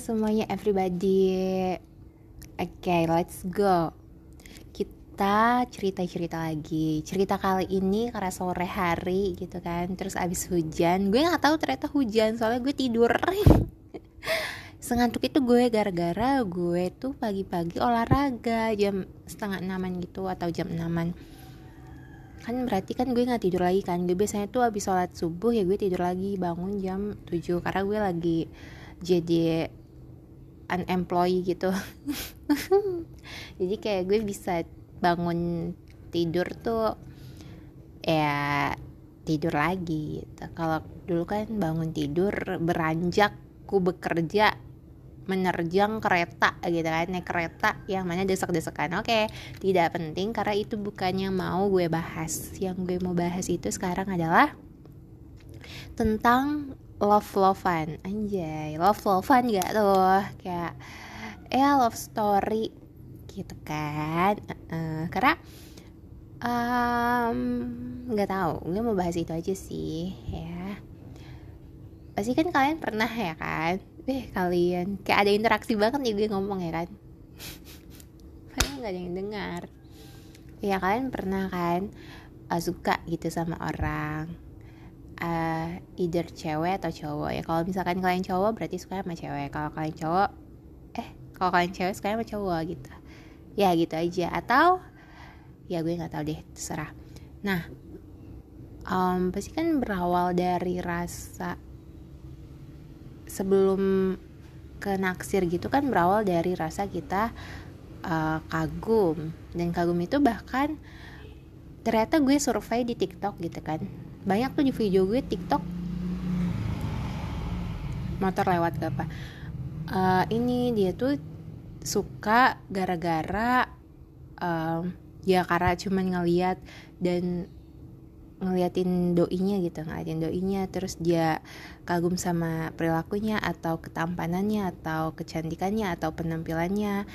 semuanya everybody. Oke okay, let's go. Kita cerita-cerita lagi. Cerita kali ini karena sore hari gitu kan. Terus abis hujan Gue gak tahu ternyata hujan soalnya gue tidur. Sengantuk itu gue gara-gara gue tuh pagi-pagi olahraga Jam setengah enaman gitu atau jam enaman. Kan berarti kan gue nggak tidur lagi kan. Gue biasanya tuh abis sholat subuh ya gue tidur lagi bangun jam 7 karena gue lagi jadi unemployed gitu. Jadi kayak gue bisa bangun tidur tuh ya tidur lagi gitu. kalau dulu kan bangun tidur beranjak ku bekerja menerjang kereta gitu kan. Naik kereta yang mana desek-desekan. Oke tidak penting karena itu bukannya mau gue bahas. Yang gue mau bahas itu sekarang adalah tentang love lovean anjay love lovean gak tuh? Kayak ya love story gitu kan uh, karena nggak um, tahu gue mau bahas itu aja sih ya. Pasti kan kalian pernah ya kan? Eh kalian kayak ada interaksi banget nih gue ngomong ya kan? Padahal nggak ada yang dengar. Ya kalian pernah kan? Uh, suka gitu sama orang uh, either cewek atau cowok ya. Kalau misalkan kalian cowok berarti suka sama cewek. Kalau kalian cowok eh kalau kalian cewek suka sama cowok gitu. Ya gitu aja. Atau ya gue nggak tahu deh terserah. Nah um, pasti kan berawal dari rasa sebelum ke naksir gitu kan berawal dari rasa kita uh, kagum. Dan kagum itu bahkan ternyata gue survei di TikTok gitu kan banyak tuh di video gue TikTok. Motor lewat gak apa. Uh, ini dia tuh suka gara-gara uh, ya karena cuman ngeliat dan ngeliatin doinya gitu ngeliatin doinya. Terus dia kagum sama perilakunya atau ketampanannya atau kecantikannya atau penampilannya.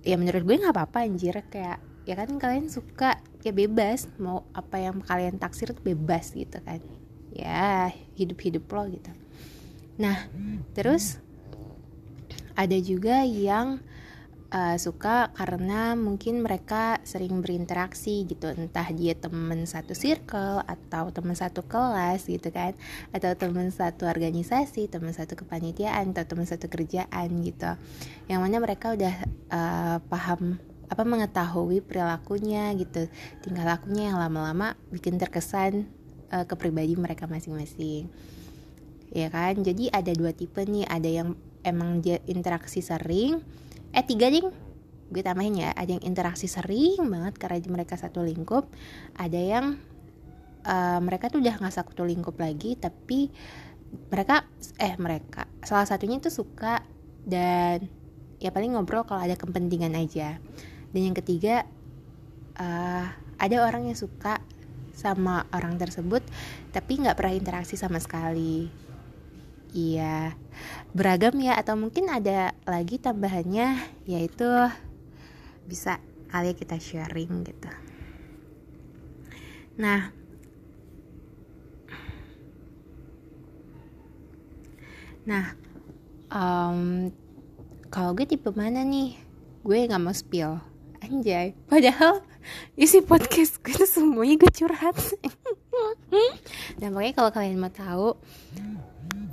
Ya menurut gue nggak apa-apa anjir. Kayak ya kan kalian suka ya bebas mau apa yang kalian taksir tuh bebas gitu kan. Ya hidup-hidup lo gitu. Nah terus ada juga yang uh, suka karena mungkin mereka sering berinteraksi gitu. Entah dia temen satu circle atau temen satu kelas gitu kan. Atau temen satu organisasi temen satu kepanitiaan atau temen satu kerjaan gitu. Yang mana mereka udah uh, paham apa mengetahui perilakunya gitu. Tingkah lakunya yang lama-lama bikin terkesan uh, ke pribadi mereka masing-masing. Ya kan? Jadi ada dua tipe nih. Ada yang emang dia interaksi sering eh tiga ding. Gue tambahin ya. Ada yang interaksi sering banget karena mereka satu lingkup. Ada yang uh, mereka tuh udah nggak satu lingkup lagi tapi mereka eh mereka salah satunya tuh suka dan ya paling ngobrol kalau ada kepentingan aja dan yang ketiga uh, ada orang yang suka sama orang tersebut tapi nggak pernah interaksi sama sekali Iya, beragam ya atau mungkin ada lagi tambahannya yaitu bisa kali kita sharing gitu. Nah, nah um, kalau gue tipe mana nih? Gue nggak mau spill, anjay. Padahal isi podcast gue tuh semuanya gue curhat. nah pokoknya kalau kalian mau tahu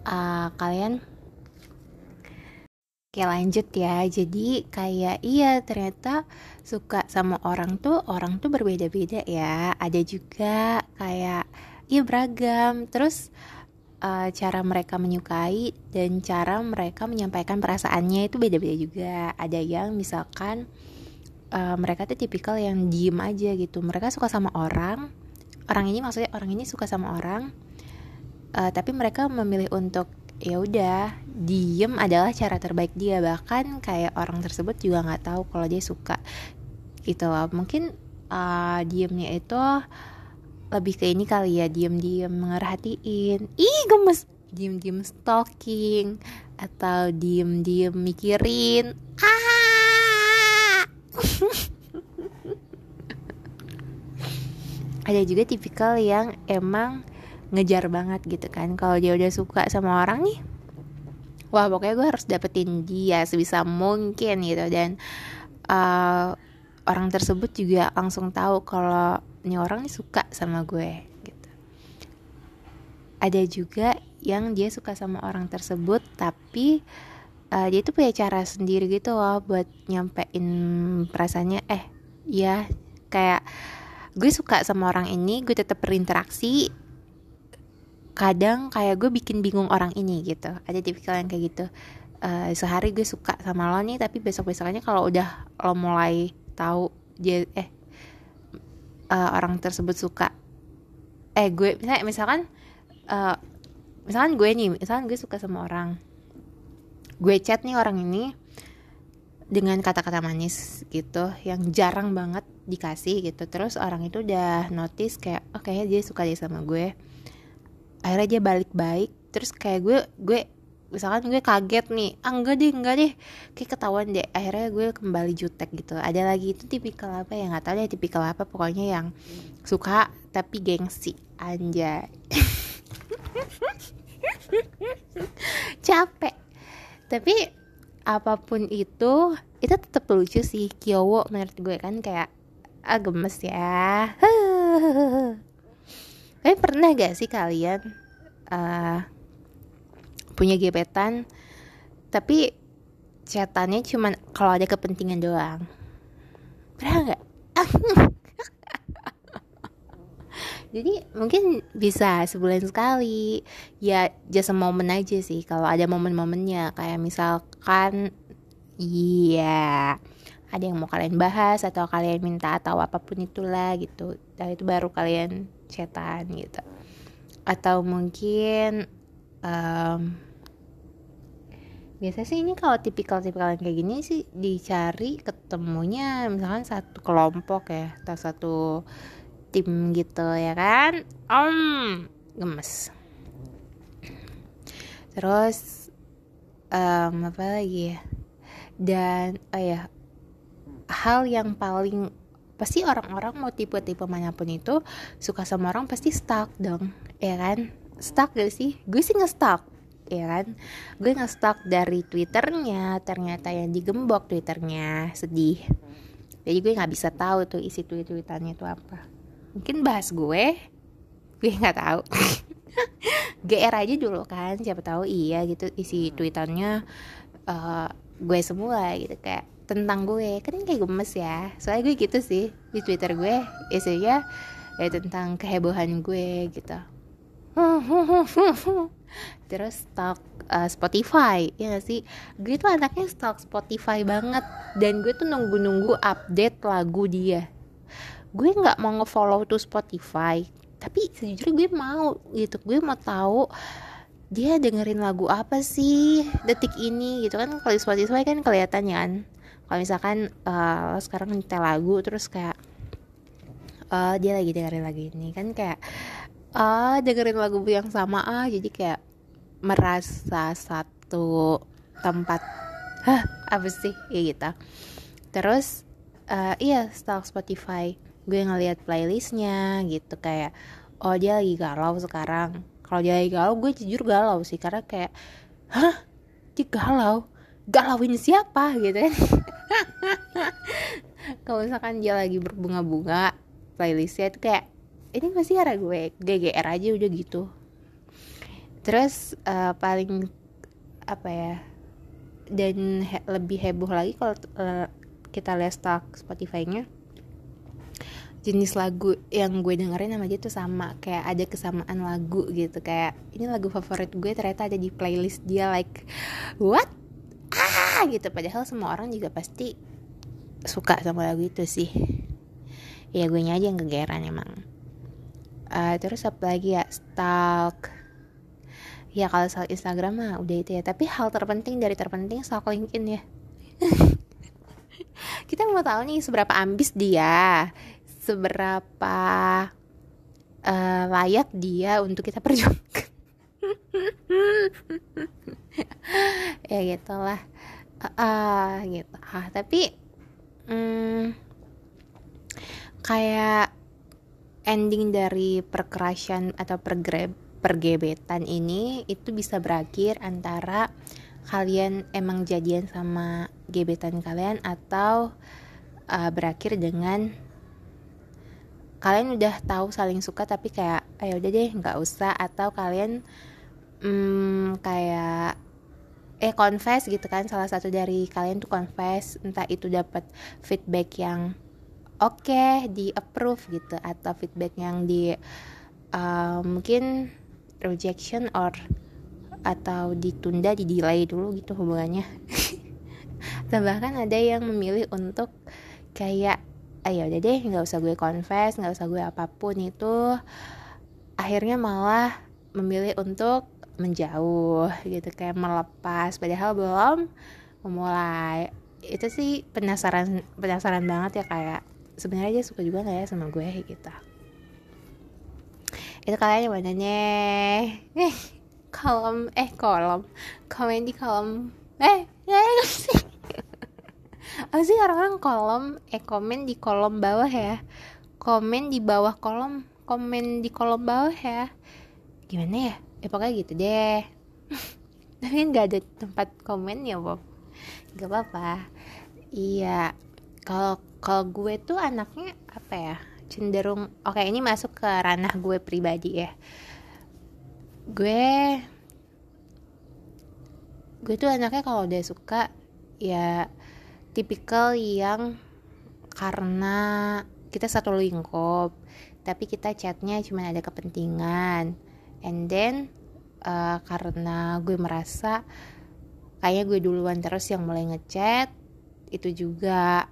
uh, kalian Oke lanjut ya Jadi kayak iya ternyata suka sama orang tuh Orang tuh berbeda-beda ya Ada juga kayak Iya beragam Terus uh, cara mereka menyukai Dan cara mereka menyampaikan perasaannya itu beda-beda juga Ada yang misalkan uh, Mereka tuh tipikal yang diem aja gitu. Mereka suka sama orang. Orang ini maksudnya orang ini suka sama orang. Uh, Tapi mereka memilih untuk ya udah diem adalah cara terbaik dia. Bahkan kayak orang tersebut juga nggak tahu kalau dia suka gitu loh. Mungkin uh, diemnya itu lebih ke ini kali ya diem-diem ngerhatiin. Ih gemes. Diem-diem stalking atau diem-diem mikirin. Ah ada juga tipikal yang emang ngejar banget gitu kan. Kalau dia udah suka sama orang nih wah pokoknya gue harus dapetin dia sebisa mungkin gitu. Dan uh, orang tersebut juga langsung tahu kalau ini orang nih suka sama gue gitu. Ada juga yang dia suka sama orang tersebut tapi uh, dia tuh punya cara sendiri gitu loh buat nyampein perasaannya. Eh ya kayak gue suka sama orang ini gue tetap berinteraksi. Kadang kayak gue bikin bingung orang ini gitu. Ada tipikal yang kayak gitu. Uh, sehari gue suka sama lo nih tapi besok besoknya kalau udah lo mulai tahu dia eh uh, orang tersebut suka. Eh gue misalkan uh, misalkan gue nih misalkan gue suka sama orang gue chat nih orang ini dengan kata-kata manis gitu yang jarang banget dikasih gitu. Terus orang itu udah notice kayak oh kayaknya dia suka dia sama gue. Akhirnya dia balik baik terus kayak gue gue misalkan gue kaget nih ah, enggak deh enggak deh. Kayak ketahuan deh. Akhirnya gue kembali jutek gitu. Ada lagi itu tipikal apa ya? Nggak tahu deh tipikal apa pokoknya yang suka tapi gengsi. Anjay. Capek tapi apa pun itu itu tetap lucu sih. Kyowo menurut gue kan kayak ah gemes ya. Tapi pernah gak sih kalian uh, punya gebetan tapi chatannya cuman kalau ada kepentingan doang? Pernah nggak jadi mungkin bisa sebulan sekali. Ya just momen aja sih kalau ada momen-momennya. Kayak misalkan iya ada yang mau kalian bahas atau kalian minta atau apa pun itulah gitu. Dan itu baru kalian chatan gitu. Atau mungkin um, biasa sih ini kalau tipikal-tipikal kayak gini sih dicari ketemunya misalkan satu kelompok ya atau satu tim gitu ya kan? Om. Gemes. Terus um, apa lagi ya? Dan oh ya hal yang paling pasti orang-orang mau tipe-tipe mana pun itu suka sama orang pasti stuck dong ya kan? Stuck gak sih? Gue sih nge-stuck ya kan? Gue nge-stuck dari twitternya ternyata yang digembok twitternya sedih. Jadi gue nggak bisa tahu tuh isi tweet tweetannya itu apa mungkin bahas gue? Gue nggak tahu. GR aja dulu kan siapa tahu iya gitu isi tweetannya uh, gue semua gitu kayak tentang gue. Kan kayak gemes ya. Soalnya gue gitu sih di twitter gue isinya ya tentang kehebohan gue gitu. Terus stok uh, Spotify ya gak sih? Gue tuh anaknya stok Spotify banget. Dan gue tuh nunggu-nunggu update lagu dia gue nggak mau ngefollow tuh Spotify tapi sejujurnya gue mau gitu. Gue mau tahu dia dengerin lagu apa sih detik ini gitu kan. Kalau Spotify kan kelihatan ya kan. Kalau misalkan uh, sekarang nyetel lagu terus kayak uh, dia lagi dengerin lagu ini kan kayak uh, dengerin lagu yang sama ah. Jadi kayak merasa satu tempat hah apa sih? Ya gitu. Terus uh, iya stalk Spotify gue ngeliat playlistnya gitu kayak oh dia lagi galau sekarang. Kalau dia lagi galau gue jujur galau sih karena kayak hah? Dia galau? Galauin siapa? Gitu kan. Kalau misalkan dia lagi berbunga-bunga playlistnya itu kayak ini pasti karena gue GGR aja udah gitu. Terus uh, paling apa ya dan he lebih heboh lagi kalau uh, kita lihat stock Spotify-nya jenis lagu yang gue dengerin sama dia tuh sama kayak ada kesamaan lagu gitu kayak ini lagu favorit gue ternyata ada di playlist dia like what? Ah! gitu padahal semua orang juga pasti suka sama lagu itu sih. Ya gue aja yang kegeran emang. Uh, terus apa lagi ya? Stalk. Ya kalau soal Instagram mah udah itu ya tapi hal terpenting dari terpenting stalk LinkedIn ya. Kita mau tahu nih seberapa ambis dia seberapa uh, layak dia untuk kita perjuangkan. Ya gitulah. Uh, gitu. Ah tapi um, kayak ending dari perkerasan atau pergreb pergebetan ini itu bisa berakhir antara kalian emang jadian sama gebetan kalian atau uh, berakhir dengan kalian udah tahu saling suka tapi kayak ayo udah deh nggak usah. Atau kalian hmm, kayak eh confess gitu kan. Salah satu dari kalian tuh confess entah itu dapat feedback yang oke okay, di approve gitu atau feedback yang di uh, mungkin rejection or atau ditunda di delay dulu gitu hubungannya. Atau bahkan ada yang memilih untuk kayak ayo ah, udah deh nggak usah gue confess nggak usah gue apa pun itu akhirnya malah memilih untuk menjauh gitu kayak melepas. Padahal belum memulai. Itu sih penasaran penasaran banget ya kayak sebenarnya dia suka juga nggak ya sama gue gitu. Itu kalian yang mana nih kolom eh kolom. Komen di kolom. Eh ya sih apa sih orang-orang kolom eh komen di kolom bawah ya. Komen di bawah kolom komen di kolom bawah ya. Gimana ya? Eh pokoknya gitu deh. Tapi kan gak ada tempat komen ya Bob. Gak apa-apa. Iya kalau kalau gue tuh anaknya apa ya? Cenderung oke ini masuk ke ranah gue pribadi ya. Gue gue tuh anaknya kalau udah suka ya tipikal yang karena kita satu lingkup tapi kita chatnya cuma ada kepentingan. And then uh, karena gue merasa kayaknya gue duluan terus yang mulai ngechat itu juga.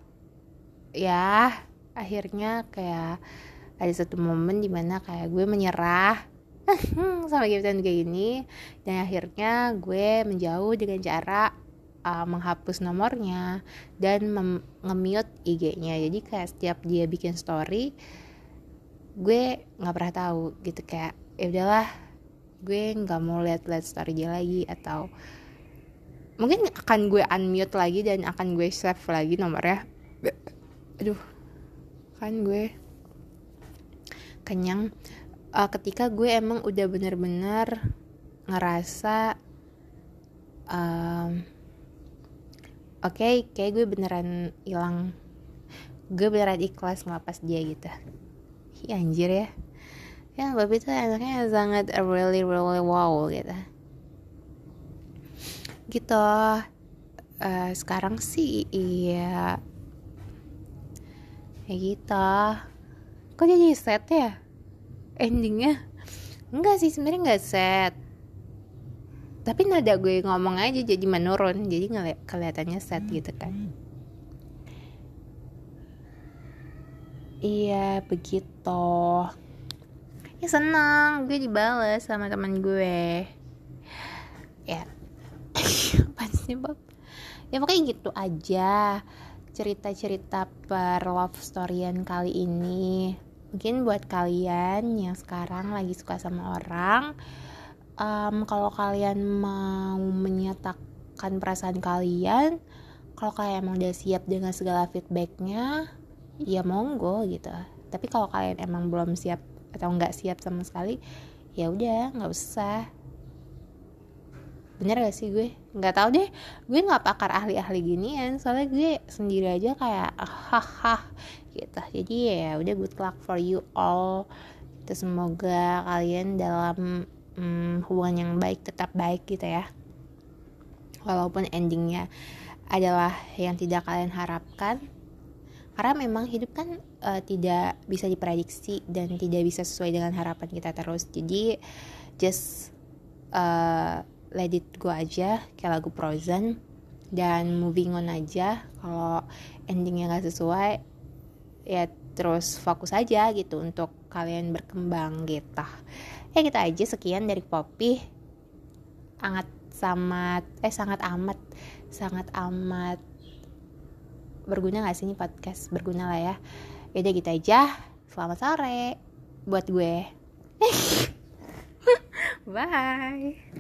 Ya akhirnya kayak ada satu momen di mana kayak gue menyerah sama gebetan kayak gini dan akhirnya gue menjauh dengan cara uh, menghapus nomornya dan nge-mute IG-nya jadi kayak setiap dia bikin story gue nggak pernah tahu gitu kayak ya udahlah gue nggak mau lihat-lihat story dia lagi atau mungkin akan gue unmute lagi dan akan gue save lagi nomornya. Aduh kan gue kenyang. Uh, ketika gue emang udah bener-bener ngerasa um, oke okay, kayak gue beneran hilang. Gue beneran ikhlas ngelapas dia gitu. Ya anjir ya. Ya babi tuh anaknya sangat really really wow gitu. Gitu. Uh, sekarang sih iya. Kayak gitu. Kok jadi set ya? Endingnya? Enggak sih sebenarnya enggak set tapi nada gue ngomong aja jadi menurun jadi ngeliat kelihatannya set gitu kan. Iya begitu. Ya senang. Gue dibales sama teman gue. Ya. Apa sih Bob? Ya pokoknya gitu aja cerita-cerita per love storyan kali ini. Mungkin buat kalian yang sekarang lagi suka sama orang um, kalau kalian mau menyatakan perasaan kalian kalau kalian emang udah siap dengan segala feedbacknya ya monggo gitu. Tapi kalau kalian emang belum siap atau nggak siap sama sekali ya udah nggak usah. Bener gak sih gue? Nggak tahu deh. Gue nggak pakar ahli-ahli ginian soalnya gue sendiri aja kayak hahaha gitu. Jadi ya udah good luck for you all. Itu semoga kalian dalam hmm, hubungan yang baik tetap baik gitu ya. Walaupun endingnya adalah yang tidak kalian harapkan. Karena memang hidup kan uh, tidak bisa diprediksi dan tidak bisa sesuai dengan harapan kita terus. Jadi just uh, let it go aja kayak lagu Frozen. Dan moving on aja kalau endingnya nggak sesuai ya terus fokus aja gitu untuk kalian berkembang gitu ya kita aja. Sekian dari Poppy sangat sangat eh sangat amat sangat amat berguna gak sih ini podcast? Berguna lah ya. Ya gitu aja. Selamat sore buat gue. Bye